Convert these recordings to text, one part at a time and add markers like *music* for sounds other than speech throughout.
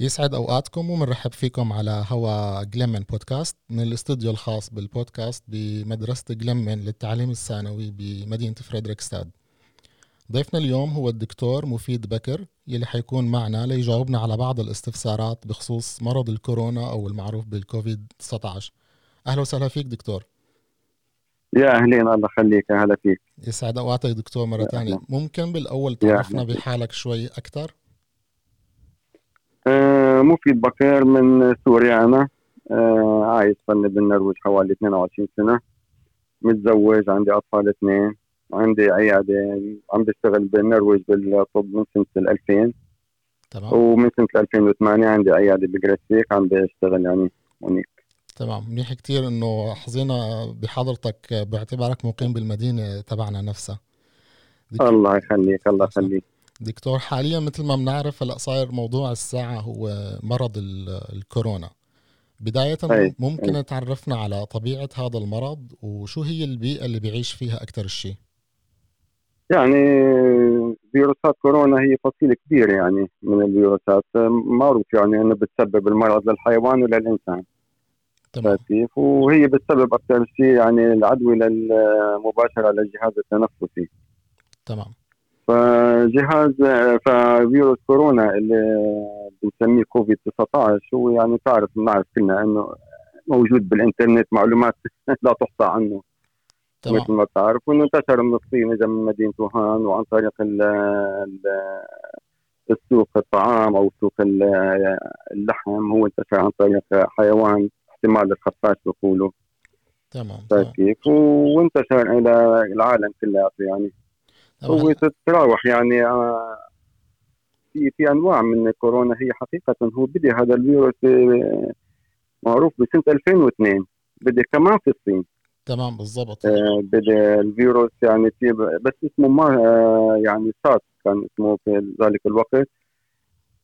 يسعد أوقاتكم ومنرحب فيكم على هوا جليمن بودكاست من الاستوديو الخاص بالبودكاست بمدرسة جليمن للتعليم الثانوي بمدينة فريدريكستاد. ضيفنا اليوم هو الدكتور مفيد بكر يلي حيكون معنا ليجاوبنا على بعض الاستفسارات بخصوص مرض الكورونا أو المعروف بالكوفيد 19 أهلا وسهلا فيك دكتور. يا أهلين الله يخليك أهلا فيك. يسعد أوقاتك دكتور مرة ثانية. ممكن بالأول تعرفنا بحالك شوي أكثر؟ مفيد بكر من سوريا أنا. آه عايش صرني بالنرويج حوالي 22 سنة. متزوج عندي أطفال اثنين عندي عيادة عم بشتغل بالنرويج بالطب من سنة 2000 تمام. ومن سنة 2008 عندي عيادة بجريسيك عم بشتغل يعني هونيك. تمام. منيح كتير إنه حظينا بحضرتك باعتبارك مقيم بالمدينة تبعنا نفسها. الله يخليك الله يخليك. دكتور حاليا مثل ما بنعرف هلأ صاير موضوع الساعة هو مرض الكورونا بداية أي. ممكن أي. تعرفنا على طبيعة هذا المرض وشو هي البيئة اللي بيعيش فيها أكثر شيء؟ يعني فيروسات كورونا هي فصيلة كبيرة يعني من الفيروسات معروف يعني إنه بتسبب المرض للحيوان وللإنسان تمام وهي بتسبب أكثر شيء يعني العدوى مباشرة للجهاز التنفسي تمام فجهاز ففيروس كورونا اللي بنسميه كوفيد 19 هو يعني تعرف بنعرف كلنا إنه موجود بالإنترنت معلومات *laughs* لا تحصى عنه. تمام. مثل ما بتعرف وإنه انتشر من الصين اجى من مدينة ووهان وعن طريق السوق الطعام أو سوق اللحم هو انتشر عن طريق حيوان احتمال الخفاش بقولوا تمام كيف؟ وانتشر إلى العالم كله يعني. هو تتراوح يعني آه، في في أنواع من كورونا هي حقيقة هو بدأ هذا الفيروس آه، معروف بسنة 2002 بدأ كمان في الصين. تمام بالضبط. آه بدأ الفيروس يعني في بس اسمه ما آه يعني سارس كان اسمه في ذلك الوقت.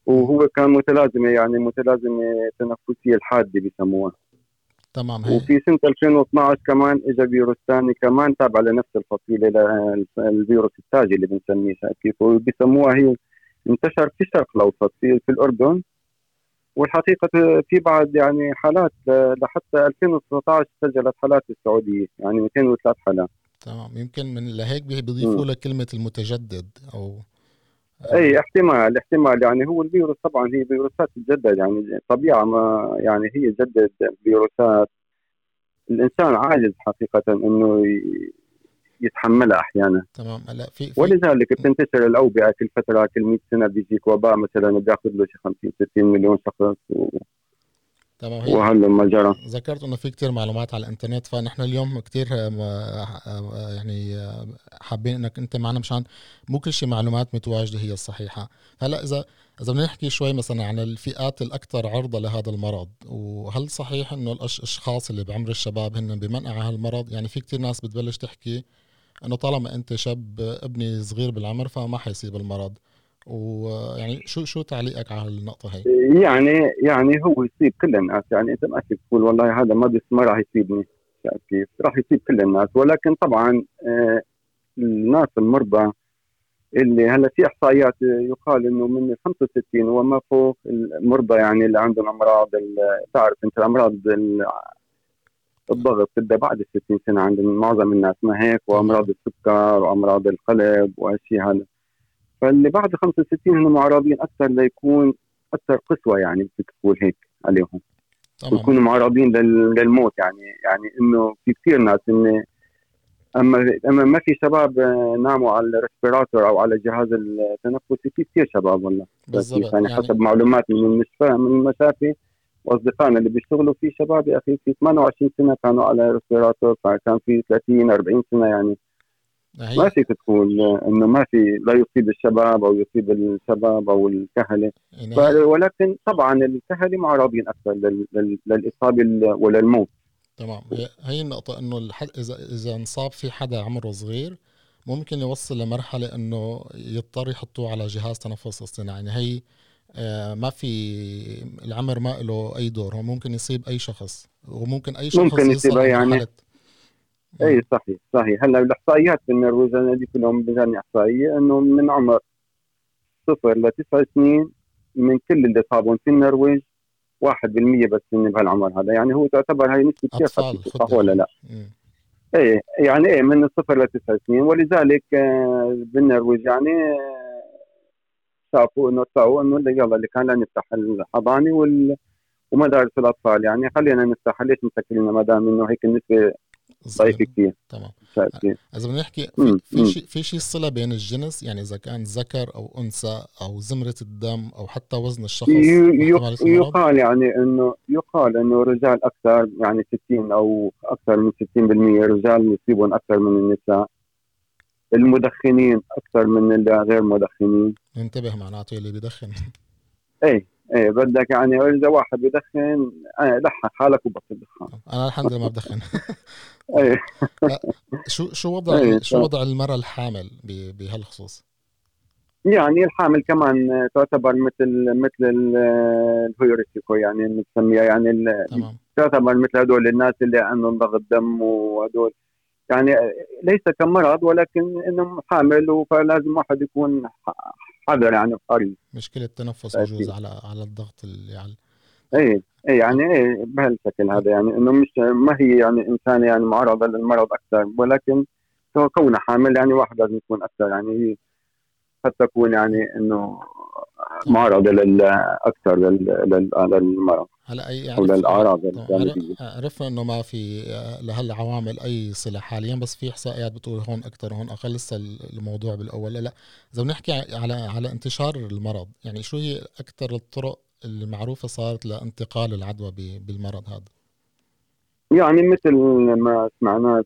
وهو كان متلازمة يعني متلازمة تنفسية الحادة بيسموها. تمام هي. وفي سنة 2012 كمان اجى فيروس ثاني كمان تابع لنفس الفصيله الفيروس التاجي اللي بنسميه كيف بيسموها هي انتشر في الشرق الأوسط في, في الأردن. والحقيقة في بعد يعني حالات لحتى 2019 سجلت حالات في السعودية يعني 203 حالات. تمام يمكن من لهيك بيضيفوا لك كلمة المتجدد أو اي احتمال احتمال. يعني هو الفيروس طبعا هي فيروسات تتجدد يعني طبيعة ما يعني هي تجدد فيروسات. الإنسان عاجز حقيقة إنه يتحملها أحيانا. تمام. هلا في, في ولذلك بتنتشر الأوبئة كل فتره كل 100 سنة بيجيك وباء مثلا بياخذ له شي 50 60 مليون شخص و... تمام هي وهلا ما جرى. ذكرت إنه في كتير معلومات على الإنترنت فنحن اليوم كتير يعني حابين إنك أنت معنا مشان مو كل شيء معلومات متواجدة هي الصحيحة. هلا إذا إذا بدنا نحكي شوي مثلا عن الفئات الأكثر عرضة لهذا المرض وهل صحيح إنه الأشخاص اللي بعمر الشباب هن بمنع هالمرض يعني في كتير ناس بتبلش تحكي إنه طالما أنت شاب ابني صغير بالعمر فما حيصيب المرض. ويعني شو شو تعليقك على النقطة هي؟ يعني يعني هو يصيب كل الناس يعني انت ما فيك تقول والله هذا ما ما راح يصيبني كيف؟ راح يصيب كل الناس ولكن طبعا آه الناس المرضى اللي هلا في إحصائيات يقال إنه من 65 وما فوق المرضى يعني اللي عندهم أمراض تعرف أنت الأمراض الضغط تبدا بعد ال 60 سنة عند معظم الناس ما هيك وأمراض السكر وأمراض القلب وأشياء هذا فاللي بعد 65 هم معرضين أكثر ليكون أكثر قسوة يعني بدك تقول هيك عليهم. طبعا. يكونوا معرضين للموت يعني يعني إنه في كثير ناس إنه أما أما ما في شباب ناموا على ال respirator أو على الجهاز التنفسي في كثير شباب والله. بالضبط يعني, يعني حسب معلومات من المشفى من المشافي وأصدقائنا اللي بيشتغلوا. في شباب يا أخي في 28 سنة كانوا على respirator كان في 30 40 سنة يعني ما فيك تقول إنه ما في لا يصيب الشباب أو يصيب الشباب أو الكهله ولكن طبعا الكهله معرضين أكثر للاصابه وللموت. تمام. هي النقطة إنه الحد إذا إذا انصاب في حدا عمره صغير ممكن يوصل لمرحلة إنه يضطر يحطوه على جهاز تنفس اصطناعي. يعني هي آه، ما في العمر ما له أي دور. هو ممكن يصيب أي شخص وممكن أي شخص ممكن يصيب يعني. اي صحيح صحيح. هلا الإحصائيات في النرويج أنا دي كلهم بجاني إحصائية إنه من عمر صفر لتسع سنين من كل اللي صابون في النرويج 1% بس من بهالعمر هذا. يعني هو تعتبر هاي نسبة كثير صح ولا لا؟ إيه يعني إيه من الصفر لتسع سنين. ولذلك آه، بالنرويج يعني آه، شافوا إنه طلعوا إنه يلا اللي كان نفتح الحضانة وال ومدارس الأطفال يعني خلينا نفتح ليش نسكر لنا ما دام إنه هيك النسبة ضعيفة كثير تمام. إذا بدنا نحكي في, في شيء في شيء صله بين الجنس يعني إذا كان ذكر أو أنثى أو زمرة الدم أو حتى وزن الشخص يقال يعني انه يقال إنه الرجال أكثر يعني 60 أو أكثر من 60% رجال يصيبون أكثر من النساء. المدخنين أكثر من اللي غير مدخنين. انتبه معناته اللي بيدخن. *laughs* إيه إيه بدك يعني إذا واحد بدخن آه لحق حالك وبطل دخان. أنا الحمد لله ما بدخن. *laughs* إيه شو شو وضع شو وضع المرأة الحامل بهالخصوص؟ يعني الحامل كمان تعتبر مثل مثل الهيوريتيكو يعني بنسميها يعني تمام. تعتبر مثل هدول الناس اللي عندهم ضغط دم وهدول. يعني ليس كمرض ولكن انه حامل فلازم واحد يكون حذر يعني حريص مشكلة تنفس بجوز على على الضغط اللي على إيه إيه يعني إيه بهالشكل هذا يعني إنه مش ما هي يعني انسانه يعني معرضه للمرض أكثر ولكن كونها حامل يعني واحد لازم يكون أكثر يعني قد تكون يعني إنه معرضة لل أكثر للمرض هلا اي أو للأعراض عرفنا إنه ما في لهالعوامل أي صلة حاليا بس في إحصائيات بتقول هون أكثر هون أقل لسه الموضوع بالأول. لا لا إذا بنحكي على على انتشار المرض يعني شو هي أكثر الطرق المعروفه صارت لانتقال العدوى بالمرض هذا. يعني مثل ما سمعناه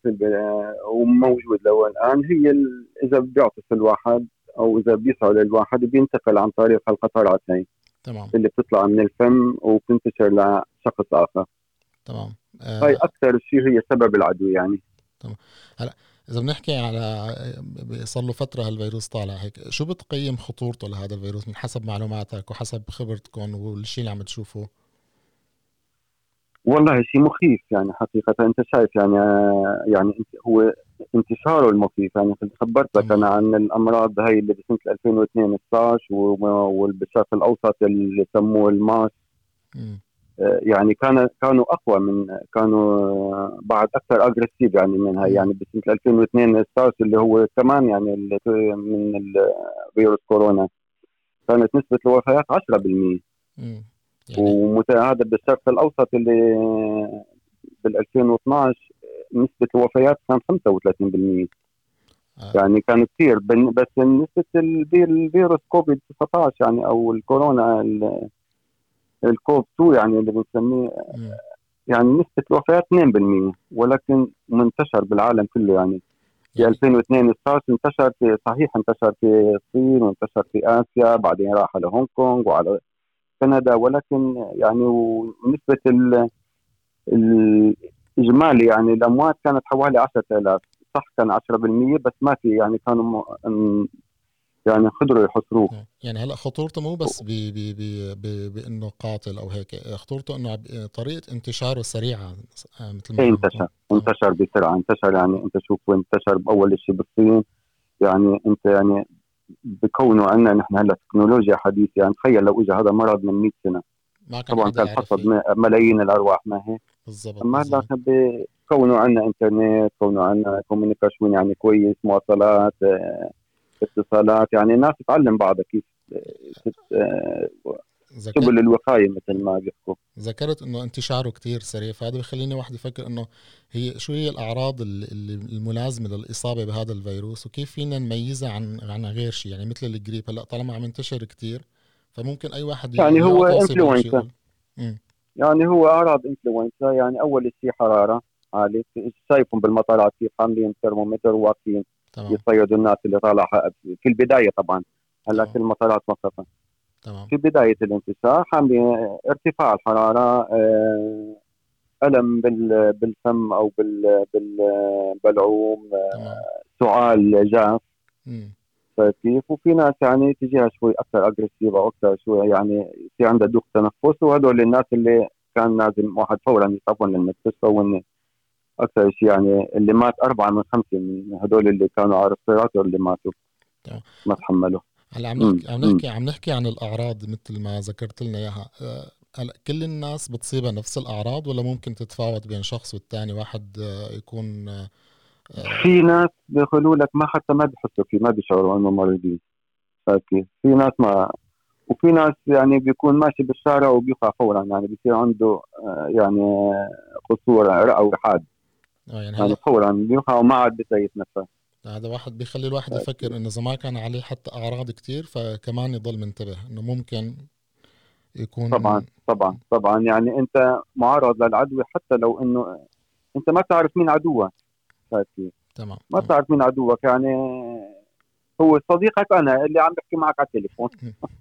وموجود لو الآن هي إذا بيعطس الواحد أو إذا بيصعد الواحد بينتقل عن طريق القطرات هي تمام. اللي بتطلع من الفم وبتنتشر لشخص آخر. تمام. آه. هاي أكثر شيء هي سبب العدوى يعني. تمام. هلا إذا بنحكي على صار له فترة هالفيروس طالع هيك شو بتقيم خطورته لهذا الفيروس من حسب معلوماتك وحسب خبرتكم والشيء اللي عم تشوفه؟ والله شيء مخيف يعني حقيقة. أنت شايف يعني يعني هو انتشاره المخيف. يعني خبرتك أنا عن الأمراض هاي اللي بسنة 2002 السارس وبالشرق الأوسط اللي سموه الميرس. يعني كان كانوا أقوى من كانوا بعد أكثر aggressive يعني من هاي يعني بسنه 2002 السارس اللي هو كمان يعني من فيروس كورونا. كانت نسبة الوفيات 10% يعني. وهذا بالشرق الأوسط اللي بال 2012 نسبة الوفيات كان 35% آه. يعني كان كثير. بس نسبة الفيروس كوفيد 19 يعني أو الكورونا الكوف 2 يعني اللي بنسميه يعني نسبة الوفيات 2% ولكن منتشر بالعالم كله يعني. في 2002 السارس انتشر في صحيح انتشر في الصين وانتشر في آسيا بعدين راح على هونغ كونغ وعلى كندا ولكن يعني نسبة الاجمالي يعني الأموات كانت حوالي 10000 صح كان 10% بس ما في يعني كانوا يعني قدروا يحصروه. يعني هلأ خطورته مو بس بي بي بي بي بإنه قاتل أو هيك خطورته إنه طريقة انتشاره سريعة آه، مثل ما إيه، انتشر. انتشر بسرعة. انتشر يعني أنت شوف انتشر بأول شيء بالصين. يعني أنت يعني بكونه عندنا نحن هلأ تكنولوجيا حديثة يعني تخيل لو اجى هذا مرض من 100 سنة. ما كان طبعا كان حصد ملايين الأرواح ما هيك؟ بالضبط اما هلا كونه عندنا إنترنت كونه عندنا كوميونيكيشن يعني كويس مواصلات آه اتصالات يعني الناس تتعلم بعضها كيف سبل الوقاية مثل ما بيحكوا ذكرت إنه انتشاره كتير سريع فهذا بخليني واحد يفكر إنه هي شو هي الأعراض الملازمة للإصابة بهذا الفيروس وكيف فينا نميزها عن عن غير شيء يعني مثل الجريب. هلأ طالما عم ينتشر كتير فممكن أي واحد يعني هو انفلونزا يعني هو أعراض انفلونزا يعني أول شيء حرارة عالية شايفهم بالمطارات كيف عاملين ترمومتر واقفين. تمام. يصيدوا الناس اللي طالعه في البداية طبعا. هلأ في المطارات مخففه تمام. في بداية الانتشار حامل ارتفاع الحراره آه، ألم بالفم أو بالبلعوم آه، سعال جاف. كيف وفي ناس يعني تجيها شوي أكثر aggressive أو أكثر شوي يعني في عندها ضيق تنفس وهدول الناس اللي كان لازم واحد فورا يصابون للمستشفى وان أكثر شيء يعني اللي مات أربعة من خمسة من هدول اللي كانوا على ال respirator اللي ماتوا. ما تحملوا. هلا عم نحكي عم نحكي عم نحكي عن الأعراض مثل ما ذكرت لنا إياها. آه، هلا كل الناس بتصيبها نفس الأعراض ولا ممكن تتفاوت بين شخص والتاني؟ واحد آه، يكون آه، في ناس بيقولوا لك ما حتى ما بيحسوا فيه ما بيشعروا انه مريضين كيف في ناس ما وفي ناس يعني بيكون ماشي بالشارع وبيقع فورا يعني بيصير عنده يعني قصور رئوي حاد. آه يعني, يعني فورا بيقع وما عاد بيسيس نفسه. هذا واحد بيخلي الواحد يفكر إنه إذا ما كان عليه حتى أعراض كتير فكمان يضل منتبه إنه ممكن يكون طبعا طبعا طبعا. يعني أنت معرض للعدوى حتى لو إنه أنت ما تعرف مين عدوك تمام ما تعرف مين عدوك يعني هو صديقك أنا اللي عم بحكي معك على التليفون.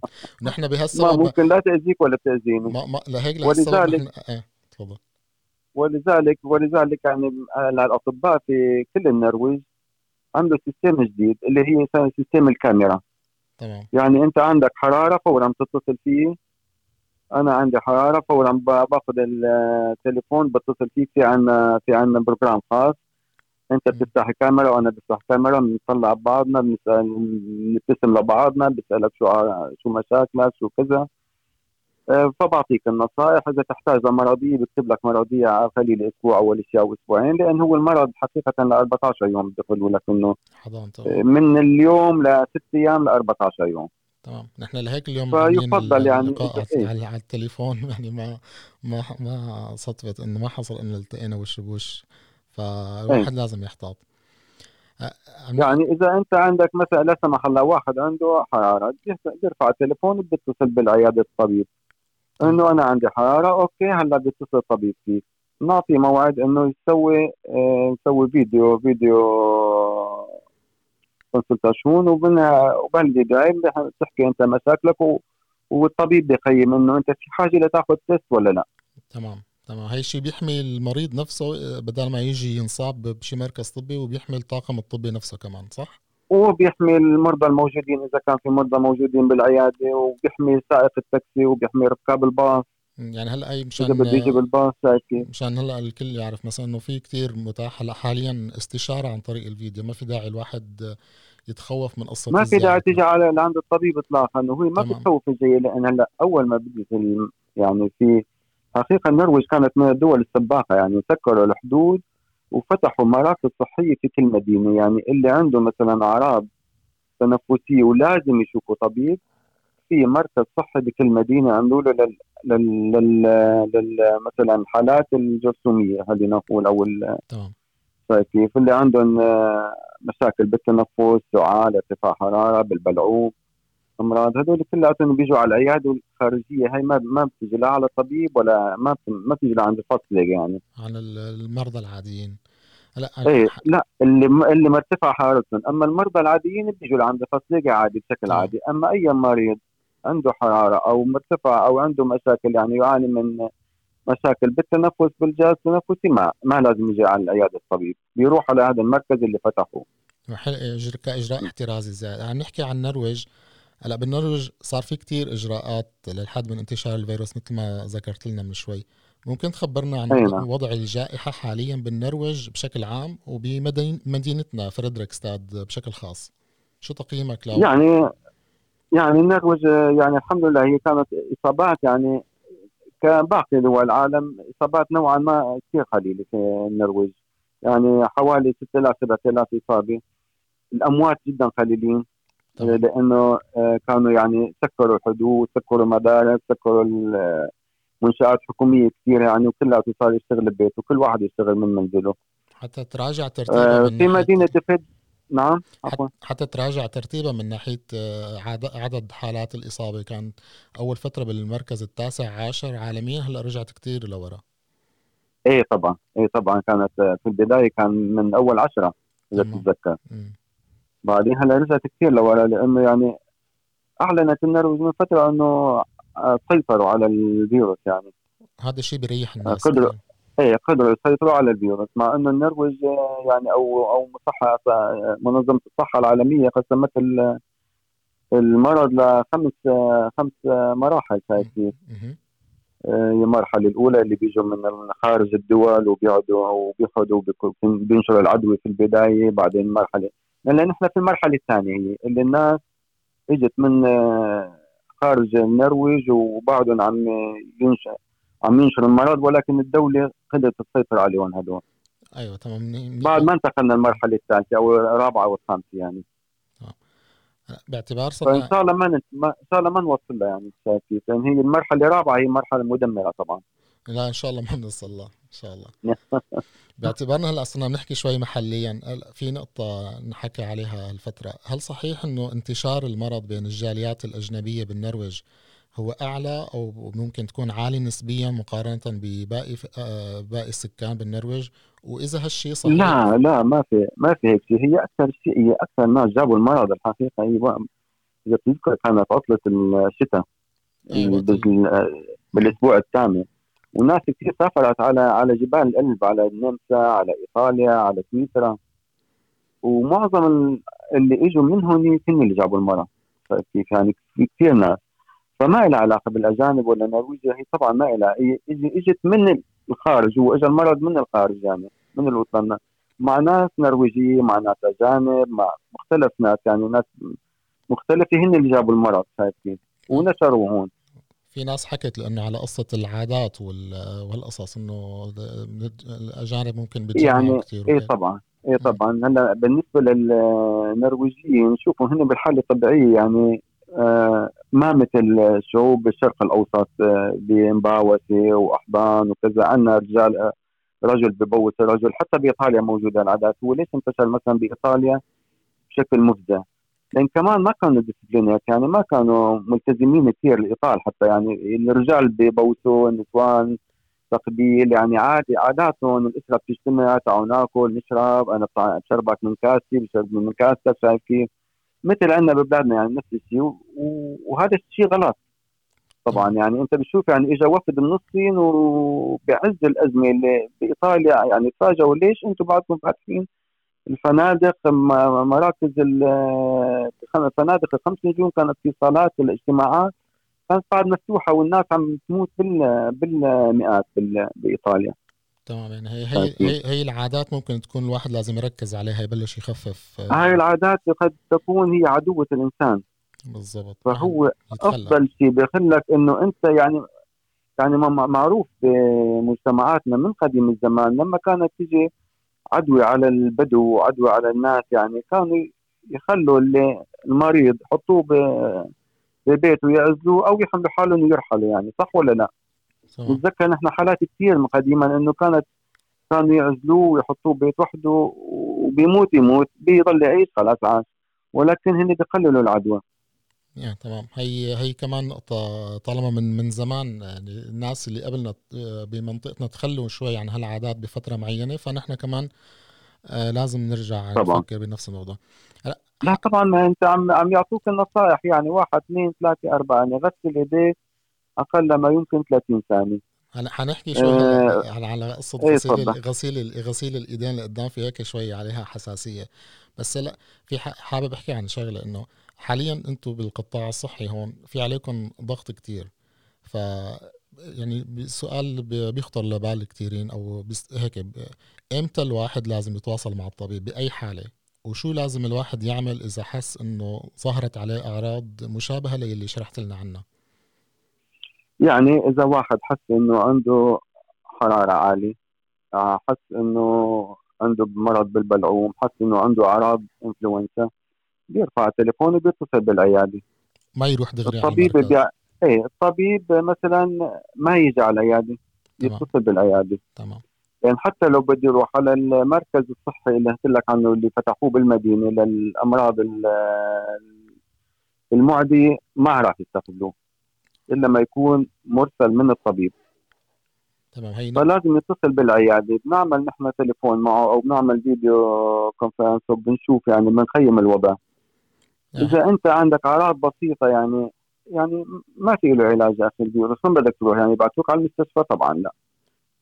*laughs* نحن بهالسبب ممكن لا تأذيك ولا تاذيني ما ما لهيك ولذلك نحن... آه تفضل. ولذلك ولذلك يعني الأطباء في كل النرويج عنده system جديد اللي هي system الكاميرا. تمام. يعني أنت عندك حرارة فورا بتتصل فيه. أنا عندي حرارة فورا باخذ التليفون بتصل فيك في عندنا في عندنا program خاص. أنت بتفتح كاميرا وأنا بفتح كاميرا بنطلع ببعضنا بنسال بنبتسم لبعضنا بسألك شو شو مشاكلك شو كذا. فبعطيك النصائح. إذا تحتاج لمرضيه بكتب لك مرضية على خلال أسبوع اول شيء أو أسبوعين لأن هو المرض حقيقة ل 14 يوم بيقولوا لك إنه آه، من اليوم ل 6 أيام ل 14 يوم. تمام. نحن لهيك اليوم فيفضل يعني إيه؟ على, على التليفون. *laughs* يعني ما ما ما صدفت إنه ما حصل إنه التقينا وش بوش. فالواحد إيه؟ لازم يحتاط. يعني إذا أنت عندك مثلا لا سمح الله واحد عنده حرارة بيرفع التليفون بيتصل بالعيادة الطبيب. إنه أنا عندي حرارة okay هلأ بيتصل الطبيب فيك نعطي موعد إنه يسوي آه يسوي فيديو videokonsultasjon وبهالفيديو بتحكي أنت مشاكلك والطبيب بيقيم إنه أنت في حاجة لتاخذ test ولا لا. تمام تمام. هاي الشيء بيحمي المريض نفسه بدل ما يجي ينصاب بشي مركز طبي وبيحمي الطاقم الطبي نفسه كمان صح؟ وبيحمي المرضى الموجودين إذا كان في مرضى موجودين بالعيادة وبيحمي سائق التاكسي وبيحمي ركاب الباص. يعني هلأ أي مشان إذا بده يجي بالباص مشان هلأ الكل يعرف مثلا إنه في كتير متاح هلأ حاليا استشارة عن طريق الفيديو. ما في داعي الواحد يتخوف من قصة ما في داعي تيجي على لعند الطبيب اطلاقا. وهي ما بتخوف الجاي لأن هلأ أول ما بيجي يعني في حقيقة النرويج كانت من الدول السباقة يعني سكروا الحدود وفتحوا مراكز صحيه في كل مدينة. يعني اللي عنده مثلا أعراض تنفسية ولازم يشوفوا طبيب في مركز صحي بكل مدينة عملوا له لل... لل... لل... لل... مثلا الحالات الجرثومية خلينا نقول أو تمام. كيف اللي عندهم مشاكل بالتنفس سعال ارتفاع حرارة بالبلعوم أمراض. هذول كلياتهم بيجوا على العيادة الخارجية. هاي ما ما بتجي لا على الطبيب ولا ما ما بتجي لعند الفصل يعني. عن المرضى العاديين. لا إيه لا اللي اللي مرتفع حرارتهم أما المرضى العاديين بيجوا لعند الفصل عادي بشكل آه. عادي أما أي مريض عنده حرارة أو مرتفع أو عنده مشاكل يعني يعاني من مشاكل بالتنفس بالجهاز التنفسي ما ما لازم يجي على العيادة الطبيب بيروح على هذا المركز اللي فتحه كإجراء احترازي زائد. عم نحكي عن النرويج. هلأ بالنرويج صار في كتير إجراءات للحد من انتشار الفيروس مثل ما ذكرت لنا من شوي. ممكن تخبرنا عن أينا. نعم. وضع الجائحة حاليا بالنرويج بشكل عام وبمدينتنا فريدريكستاد بشكل خاص شو تقييمك له؟ يعني يعني النرويج يعني الحمد لله هي كانت إصابات يعني كباقي دول العالم إصابات نوعا ما كثير قليلة في النرويج يعني حوالي 6000 7000 إصابة الأموات جدا قليلين. لأنه آه، كانوا يعني سكروا الحدود سكروا المدارس سكروا منشآت حكومية كثيرة يعني وكلها صار يشتغل ببيته وكل واحد يشتغل من منزله. حتى تراجع ترتيبها آه في مدينة فد نعم عفوا. حتى تراجع ترتيبها من ناحية آه، عدد حالات الإصابة. كان أول فترة بالمركز التاسع عشر عالميا هلأ رجعت كثير لورا. إيه طبعا إيه طبعا. كانت آه، في البداية كان من أول عشرة إذا تتذكر بعدين هلأ رجعت كثير لورا لأنه يعني أعلنت النرويج من فترة إنه سيطروا على الفيروس يعني. هذا الشيء بيريح الناس قدروا إيه قدروا يسيطروا على الفيروس. مع إنه النرويج يعني أو أو مصحة منظمة الصحة العالمية قسمت المرض لخمس خمس مراحل شايفين المرحله الأولى اللي بيجوا من خارج الدول وبيقعدوا وبيقعدوا بينشروا العدوى في البداية بعدين مرحله لأن نحن في المرحلة الثانية هي اللي الناس إجت من آه، خارج النرويج وبعدهم عم ينشأ عم ينشر المرض ولكن الدولة قدرت تسيطر عليهم هدول. أيوه تمام. بعد ما انتقلنا المرحله الثالثه أو الرابعة أو الخامسة يعني. باعتبار صرنا فإن شاء الله ما إن شاء الله ما نوصل لها يعني لأن هي المرحلة الرابعة هي مرحلة مدمرة طبعا. لا إن شاء الله ما نوصل لها إن شاء الله. *laughs* باعتبارنا هلا صرنا بنحكي شوي محليا. في نقطة نحكي عليها الفترة هل صحيح إنه انتشار المرض بين الجاليات الأجنبية بالنرويج هو أعلى أو ممكن تكون عالي نسبيا مقارنة بباقي آه، باقي السكان بالنرويج؟ وإذا هالشيء صحيح؟ لا لا ما في ما في هيك شيء. هي أكثر شيء هي أكثر ناس جابوا المرض الحقيقة. هي إذا بتذكر كانت عطلة الشتاء. أيوة بالأسبوع الثامن. وناس كثير سافرت على على جبال الألب على النمسا على إيطاليا على سويسرا. ومعظم اللي إجوا من هون هن اللي جابوا المرض كيف يعني؟ كثير ناس. فما لها علاقة بالأجانب ولا نرويجيا هي طبعا ما لها هي اجت من الخارج. واجى المرض من الخارج يعني من الوطن. مع ناس نرويجيه مع ناس أجانب مع مختلف ناس يعني ناس مختلفة هن اللي جابوا المرض. شايف كيف؟ ونشروا هون. في ناس حكت لأنه على قصة العادات والقصص إنه الأجانب ممكن يعني كثير إيه طبعا إيه طبعا. هلأ بالنسبة للنرويجيين شوفوا هن بالحالة الطبيعية يعني آه ما مثل شعوب الشرق الأوسط آه بمباوسه وأحضان وكذا. عندنا رجال آه رجل ببوس رجل حتى بإيطاليا موجودة العادات. هو ليش انتشر مثلا بإيطاليا بشكل مفزع. لأن كمان ما كانوا ديسبلينيك يعني ما كانوا ملتزمين كثير الايطال حتى يعني الرجال ببوسوا النسوان تقبيل يعني عادي عاداتهم الإسرة بتجتمع تعالوا ناكل نشرب أنا بشربك من كاسي بشرب من كاسك شايف كيف. مثل عندنا ببلادنا يعني نفس الشيء وهذا الشيء غلط. طبعا يعني أنت بتشوف يعني اجى وفد من الصين وبعز الأزمة اللي بإيطاليا يعني تفاجئوا ليش أنتم بعدكم فاتحين؟ الفنادق مراكز الفنادق الخمس نجوم كانت في صالات الاجتماعات. كانت بعد مفتوحة والناس عم تموت بالمئات بإيطاليا. تمام يعني هي هي هي, هي العادات ممكن تكون الواحد لازم يركز عليها يبلش يخفف هاي العادات قد تكون هي عدوة الإنسان. بالضبط. فهو أفضل شيء بيخلك إنه أنت يعني يعني معروف بمجتمعاتنا من قديم الزمان لما كانت تجي عدوى على البدو وعدوى على الناس يعني كانوا يخلوا اللي المريض يحطوه ببيته يعزلوه أو يحملوا حالهم ويرحلوا يعني صح ولا لا؟ نتذكر نحن حالات كثير قديما إنه كانت كانوا يعزلوه ويحطوه بيت وحده وبيموت يموت بيضل يعيش خلاص عاش ولكن هن بيقللوا العدوى يعني تمام. هي هي كمان نقطة طالما من من زمان يعني الناس اللي قبلنا بمنطقتنا تخلوا شوي عن هالعادات بفترة معينة فنحن كمان آه لازم نرجع طبعا. نفكر بنفس الموضوع. لا, لا طبعا ما أنت عم عم يعطوك النصائح يعني واحد اثنين ثلاثة أربعة يعني غسل ايديك أقل ما يمكن 30 ثانية. هلا حنحكي شوي آه على على قصة إيه غسيل غسيل غسيل الإيدين اللي قدام في هيك شوي عليها حساسية. بس لا في حابب أحكي عن شغلة إنه حاليا أنتم بالقطاع الصحي هون في عليكم ضغط كتير. ف يعني السؤال بيخطر لبال كثيرين أو هيك إمتى الواحد لازم يتواصل مع الطبيب؟ بأي حالة؟ وشو لازم الواحد يعمل إذا حس إنه ظهرت عليه أعراض مشابهة للي شرحت لنا عنها؟ يعني إذا واحد حس إنه عنده حرارة عالية حس إنه عنده مرض بالبلعوم حس إنه عنده أعراض انفلونزا بيرفع التليفون وبيتصل بالعياده ما يروح دغري الطبيب بيع... إيه الطبيب مثلا ما يجي على العيادة يتصل بالعيادة. تمام. يعني حتى لو بده يروح على المركز الصحي اللي قلت لك عنه اللي فتحوه بالمدينة للأمراض المعديه ما راح يستقبلوه إلا ما يكون مرسل من الطبيب. تمام هي فلازم يتصل بالعيادة. بنعمل نحن تليفون معه أو بنعمل فيديو كونفرنس وبنشوف يعني بنخيم الوباء إذا أنت عندك أعراض بسيطة يعني يعني ما في له علاج أخي الفيروس من بدك تروح يعني يبعثوك على المستشفى طبعا لا.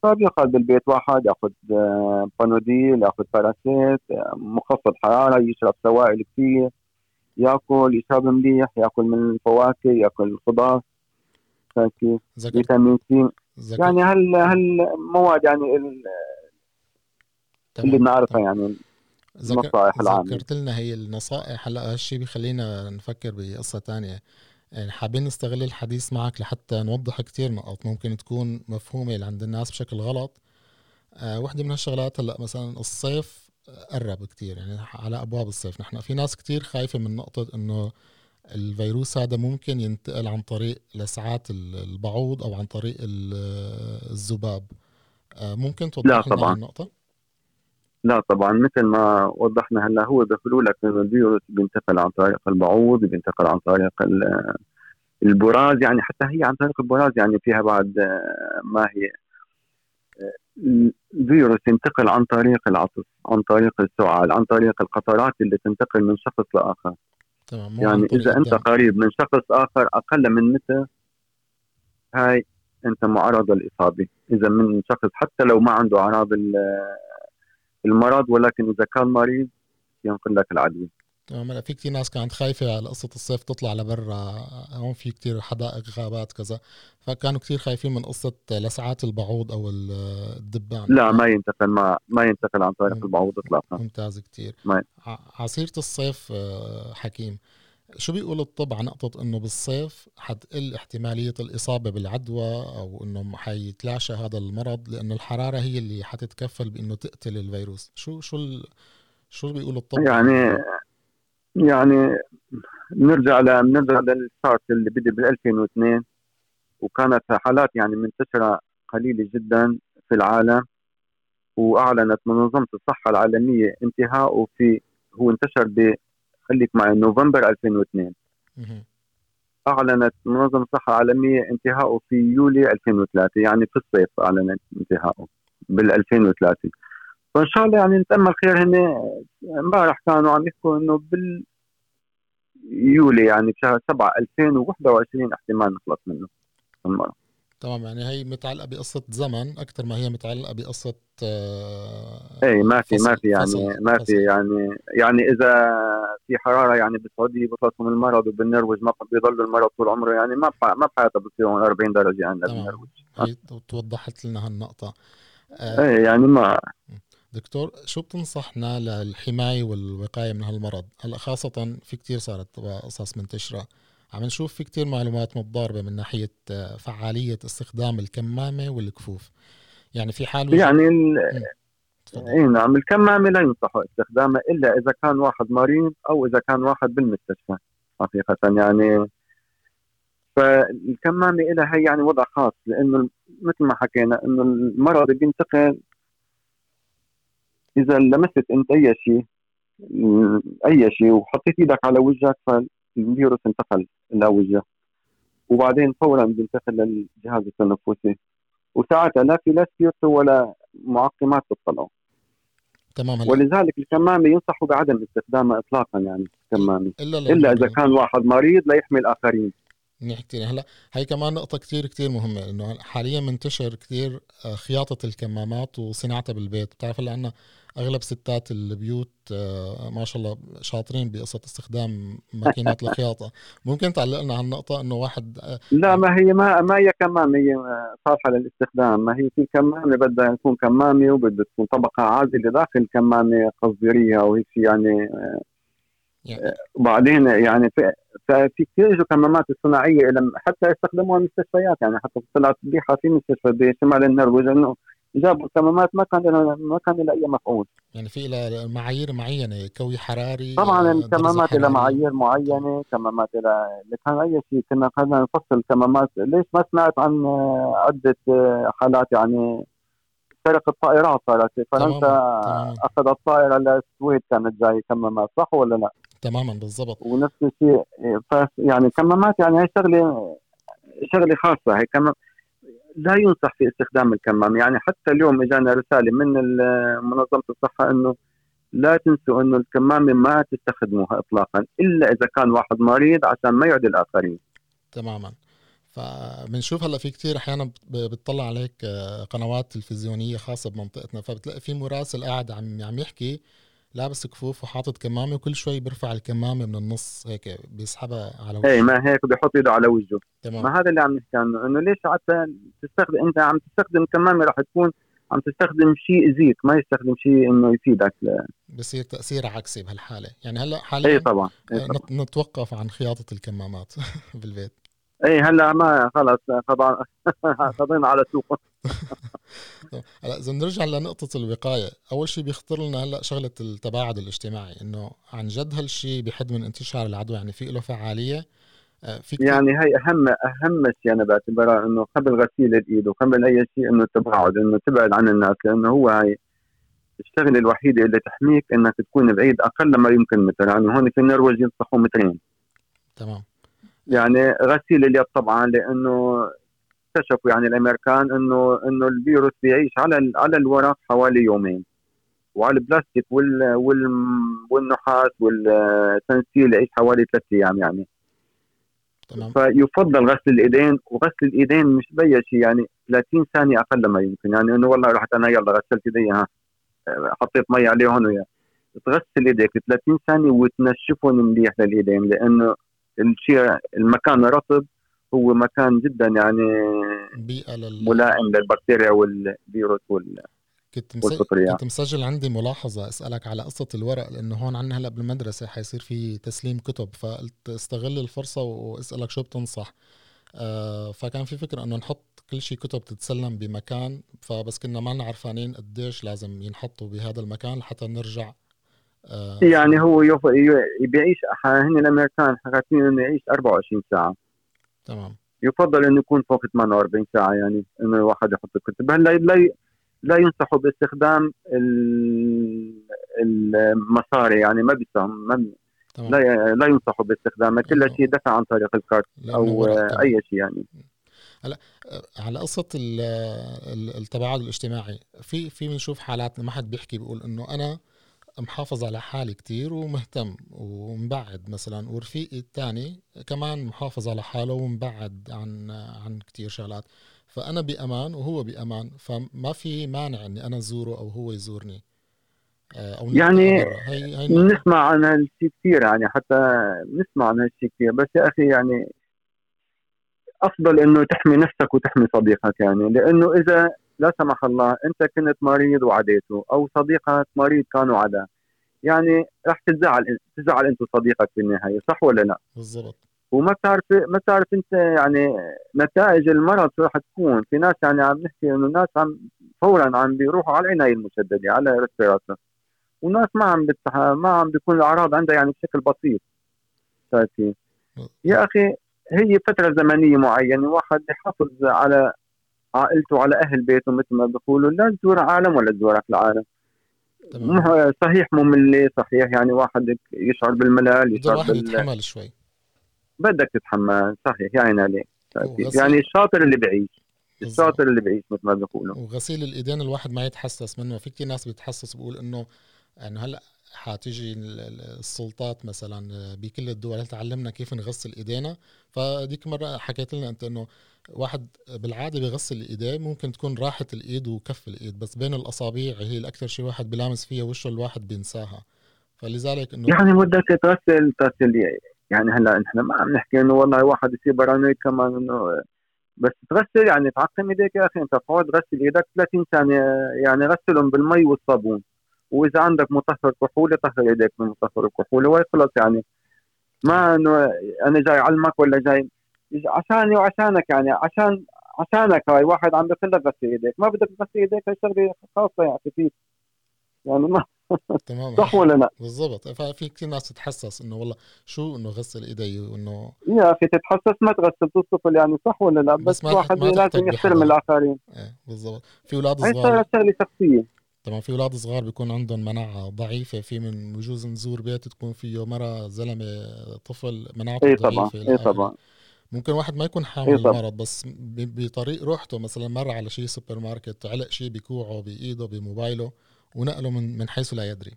فبيقعد بالبيت واحد يأخذ آه، Panodil يأخذ Paracet آه، مخفض حرارة يشرب سوائل كثير يأكل يشرب مليح يأكل من الفواكه يأكل الخضار. كيف؟ فيتامين سي. يعني هال هالمواد يعني اللي بنعرفها يعني النصائح العامة. ذكرت لنا هي النصائح. هلا هالشيء بيخلينا نفكر بقصة تانية. يعني حابين نستغل الحديث معك لحتى نوضح كتير نقاط ممكن تكون مفهومة عند الناس بشكل غلط. آه وحدة من هالشغلات هلا مثلا الصيف قرب كتير. يعني على أبواب الصيف. نحن في ناس كتير خايفة من نقطة إنه الفيروس هذا ممكن ينتقل عن طريق لسعات البعوض أو عن طريق الذباب. آه، ممكن توضح لا طبعا. النقطة؟ لا طبعا مثل ما وضحنا هلا هو بيقولوا لك انه الفيروس بينتقل عن طريق البعوض بينتقل عن طريق البراز يعني حتى هي عن طريق البراز يعني فيها بعد آه، ما هي آه، الفيروس ينتقل عن طريق العطس عن طريق السعال عن طريق القطرات اللي تنتقل من شخص لآخر. تمام يعني إذا أنت قريب من شخص آخر أقل من متر هاي أنت معرض للإصابة. إذا من شخص حتى لو ما عنده أعراض المرض ولكن إذا كان مريض ينقل لك العدوى. تمام في كثير ناس كانت خايفة على قصة الصيف تطلع لبرا. هون في كثير حدائق غابات كذا. فكانوا كثير خايفين من قصة لسعات البعوض أو الدبان. لا ما ينتقل ما ما ينتقل عن طريق البعوض إطلاقا. ممتاز كثير عصيرة الصيف آه، حكيم شو بيقول الطب عن نقطة إنه بالصيف حتقل احتمالية الإصابة بالعدوى أو إنه حيتلاشى هذا المرض لأنه الحرارة هي اللي حتتكفل بإنه تقتل الفيروس، شو شو ال... شو بيقول الطب؟ يعني يعني بنرجع ل بنرجع للسارس اللي بدي بال 2002 وكانت حالات يعني منتشرة قليلة جدا في العالم وأعلنت منظمة الصحة العالمية انتهاءه في هو انتشر ب خليك معي نوفمبر 2002 أعلنت منظمة الصحة العالمية انتهاءه في يوليو 2003 يعني في الصيف أعلنت انتهاءه بال 2003 فان شاء الله يعني نتامل خير هن امبارح كانوا عم يحكوا إنه بال يولي يعني بشهر 7 2021 احتمال نخلص منه. المرض تمام يعني هي متعلقة بقصة زمن أكثر ما هي متعلقة بقصة آه اي ما في ما في يعني فصل ما في يعني يعني إذا في حرارة يعني بالسعوديه بيخلصوا من المرض وبالنرويج ما بيضل المرض طول عمره يعني ما ما بحياتها بصير 40 درجة يعني بالنرويج هي توضحت لنا هالنقطة. آه إيه يعني ما دكتور شو بتنصحنا للحماية والوقاية من هالمرض؟ هلا خاصة في كتير صارت قصص منتشرة عم نشوف في كتير معلومات متضاربة من ناحية آه، فعالية استخدام الكمامة والكفوف. يعني في حال يعني ال... اي نعم الكمامة لا ينصح استخدامها إلا إذا كان واحد مريض أو إذا كان واحد بالمستشفى حقيقة. يعني فالكمامة لها هي يعني وضع خاص لأنه مثل ما حكينا إنه المرض بينتقل إذا لمست أنت أي شيء أي شيء وحطيت إيدك على وجهك فالفيروس انتقل إلى وجهك وبعدين فورا بينتقل للجهاز التنفسي. وساعتها لا في لا سبيرتو ولا معقمات تطلعوا تمام ولذلك الكمامة ينصح بعدم استخدامها اطلاقا يعني الكمامة. إلا, إلا إذا كان واحد مريض ليحمي الآخرين. نحكي هلا هي كمان نقطة كتير كتير مهمة إنه حاليا منتشر كتير آه، خياطة الكمامات وصناعتها بالبيت. بتعرف هلا عنا أغلب ستات البيوت آه، ما شاء الله شاطرين بقصة استخدام ماكينات الخياطة ممكن تعلق لنا على النقطه إنه واحد آه، لا ما هي ما ما هي كمامة هي صالحه للاستخدام ما هي في كمامة بدها تكون كمامة وبدها تكون طبقة عازلة داخل الكمامه قصديريه أو هيك يعني يعني. وبعدين يعني في كثير إجوا كمامات الصناعية حتى يستخدموها المستشفيات يعني حتى طلعت بيحة في مستشفى بشمال النرويج انه جابوا كمامات ما كان ما كان لها أي مفعول. يعني في لها معايير معينة كوي حراري طبعا الكمامات لها معايير معينة كمامات لها كان أي شيء كنا خلينا نفصل الكمامات ليش ما سمعت عن عدة حالات؟ يعني سرق الطائرات صارت فرنسا أخذت طائره للسويد كانت جاي كمامات صح ولا لا؟ تماما بالضبط. ونفس الشيء يعني كمامات يعني هي شغله شغلة خاصة هي كمان لا ينصح في استخدام الكمام. يعني حتى اليوم اجانا رسالة من منظمة الصحة إنه لا تنسوا إنه الكمامة ما تستخدموها اطلاقا إلا إذا كان واحد مريض عشان ما يعدي الآخرين. تماما. فبنشوف هلأ في كتير أحيانا بتطلع عليك آه، قنوات تلفزيونية خاصة بمنطقتنا فبتلاقي في مراسل قاعد عم عم يحكي لابس كفوف وحاطط كمامة وكل شوي بيرفع الكمامة من النص هيك بيسحبها على وجهه. اي ما هيك بيحط إيده على وجهه. تمام. ما هذا اللي عم نحكي عنه إنه ليش حتى تستخدم أنت عم تستخدم كمامة راح تكون عم تستخدم شيء يأذيك ما يستخدم شيء إنه يفيدك بصير تاثير عكسي بهالحالة. يعني هلأ حاليا اي طبعا, أي طبعا. نتوقف عن خياطة الكمامات *laughs* بالبيت. اي هلأ ما خلص خضعنا *laughs* على سوق. *laughs* هلا إذا نرجع لنقطة الوقاية، أول شيء بيخطر لنا هلا شغلة التباعد الاجتماعي، إنه عن جد هالشيء بيحد من انتشار العدوى، يعني في له فعالية؟ آه، في يعني هي أهم أهم شيء أنا بعتبرها إنه قبل غسيل الإيد وقبل أي شيء إنه التباعد، إنه تبعد عن الناس، لأنه هو هي الشغلة الوحيدة اللي تحميك إنك تكون بعيد أقل ما يمكن متر يعني هون في النرويج ينصحوا مترين. تمام. يعني غسيل اليد طبعا لأنه اكتشفوا يعني الأمريكان إنه إنه الفيروس بيعيش على على الورق حوالي يومين. وعلى البلاستيك وال وال والنحاس والتنسيل يعيش حوالي ثلاث أيام يعني. تمام. فيفضل غسل الإيدين وغسل الإيدين مش بي شيء يعني 30 ثانية أقل ما يمكن. يعني إنه والله رحت أنا يلا غسلت ايدي ها حطيت مي عليهم ويا. تغسل إيديك 30 ثانية وتنشفهم منيح للإيدين لأنه الشيء المكان رطب هو مكان جدا يعني بيئة لل... ملائم للبكتيريا والفيروس وال كنت مسجل كنت مسجل عندي ملاحظة أسألك على قصة الورق لأنه هون عنا هلأ بالمدرسة حيصير في تسليم كتب فقلت استغل الفرصة وأسألك شو بتنصح. آه فكان في فكرة إنه نحط كل شيء كتب تتسلم بمكان فبس كنا ما عارفانين قديش لازم ينحطوا بهذا المكان لحتى نرجع آه يعني هو بيعيش هن الأمريكان حكاتين إنه يعيش 24 ساعة. تمام. يفضل انه يكون فوق 48 ساعة يعني إنه الواحد يحط الكتب هلا لا لا ينصحوا باستخدام المصاري يعني ما بيسهم ما لا لا ينصحوا باستخدامها كل شيء دفع عن طريق الكارت أو أي شيء يعني. هلا على قصة التباعد الاجتماعي في في بنشوف حالات ما حد بيحكي بيقول إنه أنا محافظ على حالي كتير ومهتم ومبعد مثلا ورفيقي الثاني كمان محافظ على حاله ومبعد عن عن كتير شغلات. فأنا بأمان وهو بأمان فما في مانع إني أنا أزوره أو هو يزورني. آه، أو يعني هي هي نسمع عن هالشيء كثير يعني حتى نسمع عن هالشيء كثير بس يا أخي يعني أفضل إنه تحمي نفسك وتحمي صديقك يعني لأنه إذا لا سمح الله أنت كنت مريض وعديته أو صديقك مريض كان وعدا يعني رح تزعل تزعل أنت وصديقك في النهاية صح ولا لا؟ بالضبط. وما بتعرف ما بتعرف أنت يعني نتائج المرض شو رح تكون. في ناس يعني عم نحكي إنه الناس عم فورا عم بيروحوا على العناية المشددة على ريسبيراتور وناس ما عم بتح... ما عم بيكون الأعراض عندها يعني بشكل بسيط. شايفين يا أخي هي فترة زمنية معينة واحد يحافظ على عائلته على أهل بيته مثل ما بيقولوا لا تزور عالم ولا تزورك العالم تمام. صحيح مملة صحيح يعني واحد يشعر بالملل يشعر واحد بال... يتحمل شوي. بدك تتحمل صحيح عين عليك. يعني الشاطر اللي بعيش الشاطر اللي بعيش مثل ما بيقولوا. وغسيل الإيدين الواحد ما يتحسس منه. في كثير ناس بيتحسس بيقول إنه انه هلأ حتيجي السلطات مثلا بكل الدول تعلمنا كيف نغسل إيدينا؟ فديك مرة حكيت لنا أنت إنه واحد بالعادة بيغسل ايديه ممكن تكون راحة الإيد وكف الإيد بس بين الاصابع هي الأكثر شيء واحد بلامس فيها وشه الواحد بينساها. فلذلك إنه يعني بدك تغسل تغسل يعني هلأ نحن ما عم نحكي إنه والله واحد يصير برانويد كمان إنه بس تغسل يعني تعقم إيديك يا أخي. أنت تقعد غسل إيدك 30 ثانية يعني غسلهم بالمي والصابون. وإذا عندك مطهر كحوله طهر إيديك من مطهر الكحوله وخلص يعني ما إنه أنا جاي اعلمك ولا جاي عشاني وعشانك يعني عشان عشانك هاي واحد عم بيقول لك غسل إيديك. ما بدك تغسل إيديك هاي شغلة خاصة يعني فيك. يعني ما *laughs* تمام. صح ولا لا؟ بالضبط. ففي كثير ناس تتحسس إنه والله شو إنه غسل إيدي وإنه يا أخي تتحسس ما تغسل تصطفل يعني صح ولا لا؟ بس, بس واحد لازم يحترم الآخرين. إيه بالضبط. في أولاد صغار. هي شغله شخصية. طبعا في أولاد صغار بيكون عندهم مناعة ضعيفة في من بجوز نزور بيت تكون فيه مرة زلمة طفل مناعته إيه ضعيفة اي طبعا. ممكن واحد ما يكون حامل المرض بس بطريق روحته مثلا مر على شيء سوبر ماركت علق شيء بكوعه بإيده بموبايله ونقله من من حيث لا يدري.